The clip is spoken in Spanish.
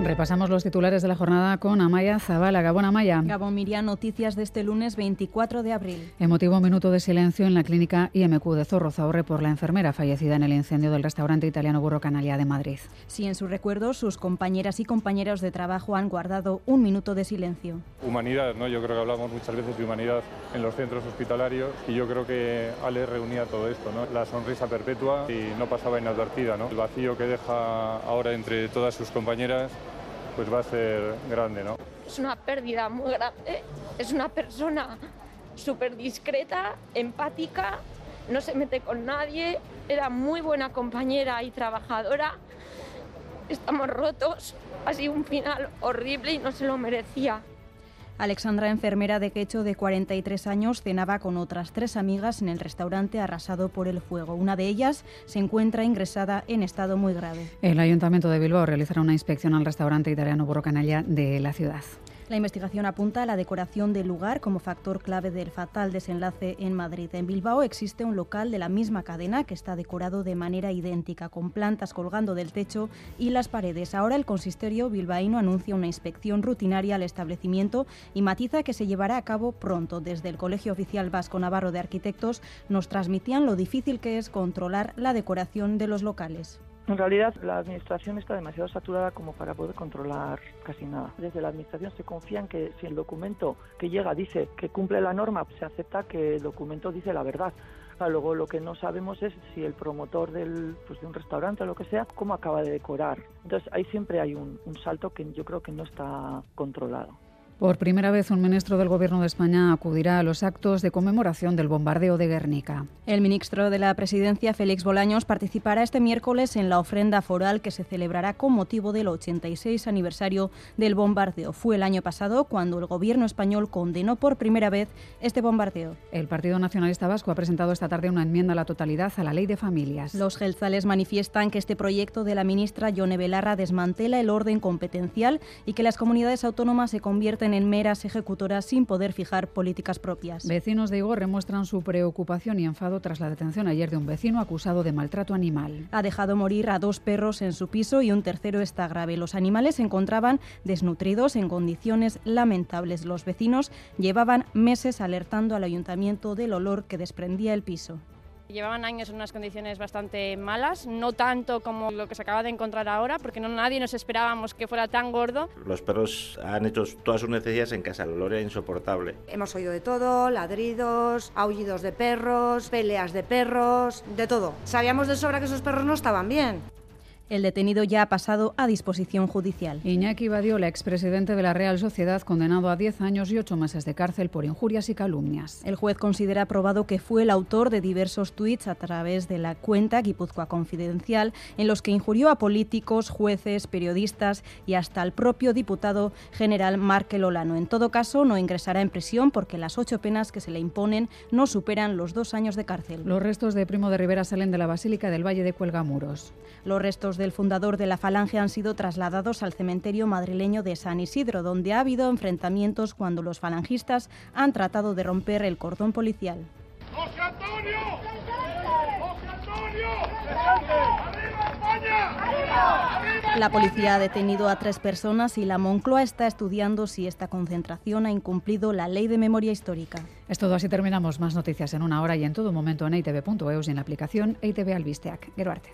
Repasamos los titulares de la jornada con Amaya Zabala. Gabón Amaya. Gabón Miriam, noticias de este lunes 24 de abril. Emotivo minuto de silencio en la clínica IMQ de Zorro Zahorre por la enfermera fallecida en el incendio del restaurante italiano Burro Canalia de Madrid. Sí, en su recuerdo, sus compañeras y compañeros de trabajo han guardado un minuto de silencio. Humanidad, ¿no? Yo creo que hablamos muchas veces de humanidad en los centros hospitalarios y yo creo que Ale reunía todo esto, ¿no? La sonrisa perpetua y no pasaba inadvertida, ¿no? El vacío que deja ahora entre todas sus compañeras pues va a ser grande, ¿no? Es una pérdida muy grande. Es una persona súper discreta, empática, no se mete con nadie, era muy buena compañera y trabajadora. Estamos rotos, ha sido un final horrible y no se lo merecía. Alexandra, enfermera de quecho de 43 años, cenaba con otras tres amigas en el restaurante arrasado por el fuego. Una de ellas se encuentra ingresada en estado muy grave. El Ayuntamiento de Bilbao realizará una inspección al restaurante italiano Burro Canalla de la ciudad. La investigación apunta a la decoración del lugar como factor clave del fatal desenlace en Madrid. En Bilbao existe un local de la misma cadena que está decorado de manera idéntica, con plantas colgando del techo y las paredes. Ahora el consistorio bilbaíno anuncia una inspección rutinaria al establecimiento y matiza que se llevará a cabo pronto. Desde el Colegio Oficial Vasco Navarro de Arquitectos nos transmitían lo difícil que es controlar la decoración de los locales. En realidad, la Administración está demasiado saturada como para poder controlar casi nada. Desde la Administración se confía en que si el documento que llega dice que cumple la norma, se acepta que el documento dice la verdad. Luego lo que no sabemos es si el promotor del, pues, de un restaurante o lo que sea, cómo acaba de decorar. Entonces ahí siempre hay un salto que yo creo que no está controlado. Por primera vez, un ministro del Gobierno de España acudirá a los actos de conmemoración del bombardeo de Guernica. El ministro de la Presidencia, Félix Bolaños, participará este miércoles en la ofrenda foral que se celebrará con motivo del 86 aniversario del bombardeo. Fue el año pasado cuando el Gobierno español condenó por primera vez este bombardeo. El Partido Nacionalista Vasco ha presentado esta tarde una enmienda a la totalidad a la Ley de Familias. Los gelzales manifiestan que este proyecto de la ministra Yone Belarra desmantela el orden competencial y que las comunidades autónomas se convierten en meras ejecutoras sin poder fijar políticas propias. Vecinos de Igor muestran su preocupación y enfado tras la detención ayer de un vecino acusado de maltrato animal. Ha dejado morir a dos perros en su piso y un tercero está grave. Los animales se encontraban desnutridos en condiciones lamentables. Los vecinos llevaban meses alertando al ayuntamiento del olor que desprendía el piso. Llevaban años en unas condiciones bastante malas, no tanto como lo que se acaba de encontrar ahora, porque no nadie nos esperábamos que fuera tan gordo. Los perros han hecho todas sus necesidades en casa, el olor era insoportable. Hemos oído de todo, ladridos, aullidos de perros, peleas de perros, de todo. Sabíamos de sobra que esos perros no estaban bien. El detenido ya ha pasado a disposición judicial. Iñaki Badiola, expresidente de la Real Sociedad, condenado a 10 años y 8 meses de cárcel por injurias y calumnias. El juez considera probado que fue el autor de diversos tuits a través de la cuenta Guipúzcoa Confidencial en los que injurió a políticos, jueces, periodistas y hasta al propio diputado general Markel Olano. En todo caso, no ingresará en prisión porque las ocho penas que se le imponen no superan los dos años de cárcel. Los restos de Primo de Rivera salen de la Basílica del Valle de Cuelgamuros. Los restos del fundador de la Falange han sido trasladados al cementerio madrileño de San Isidro, donde ha habido enfrentamientos cuando los falangistas han tratado de romper el cordón policial. ¡José Antonio! ¡José Antonio! La policía ha detenido a tres personas y la Moncloa está estudiando si esta concentración ha incumplido la ley de memoria histórica. Es todo, así terminamos. Más noticias en una hora y en todo momento en itv.eus y en la aplicación ITV Albisteac. Gero arte.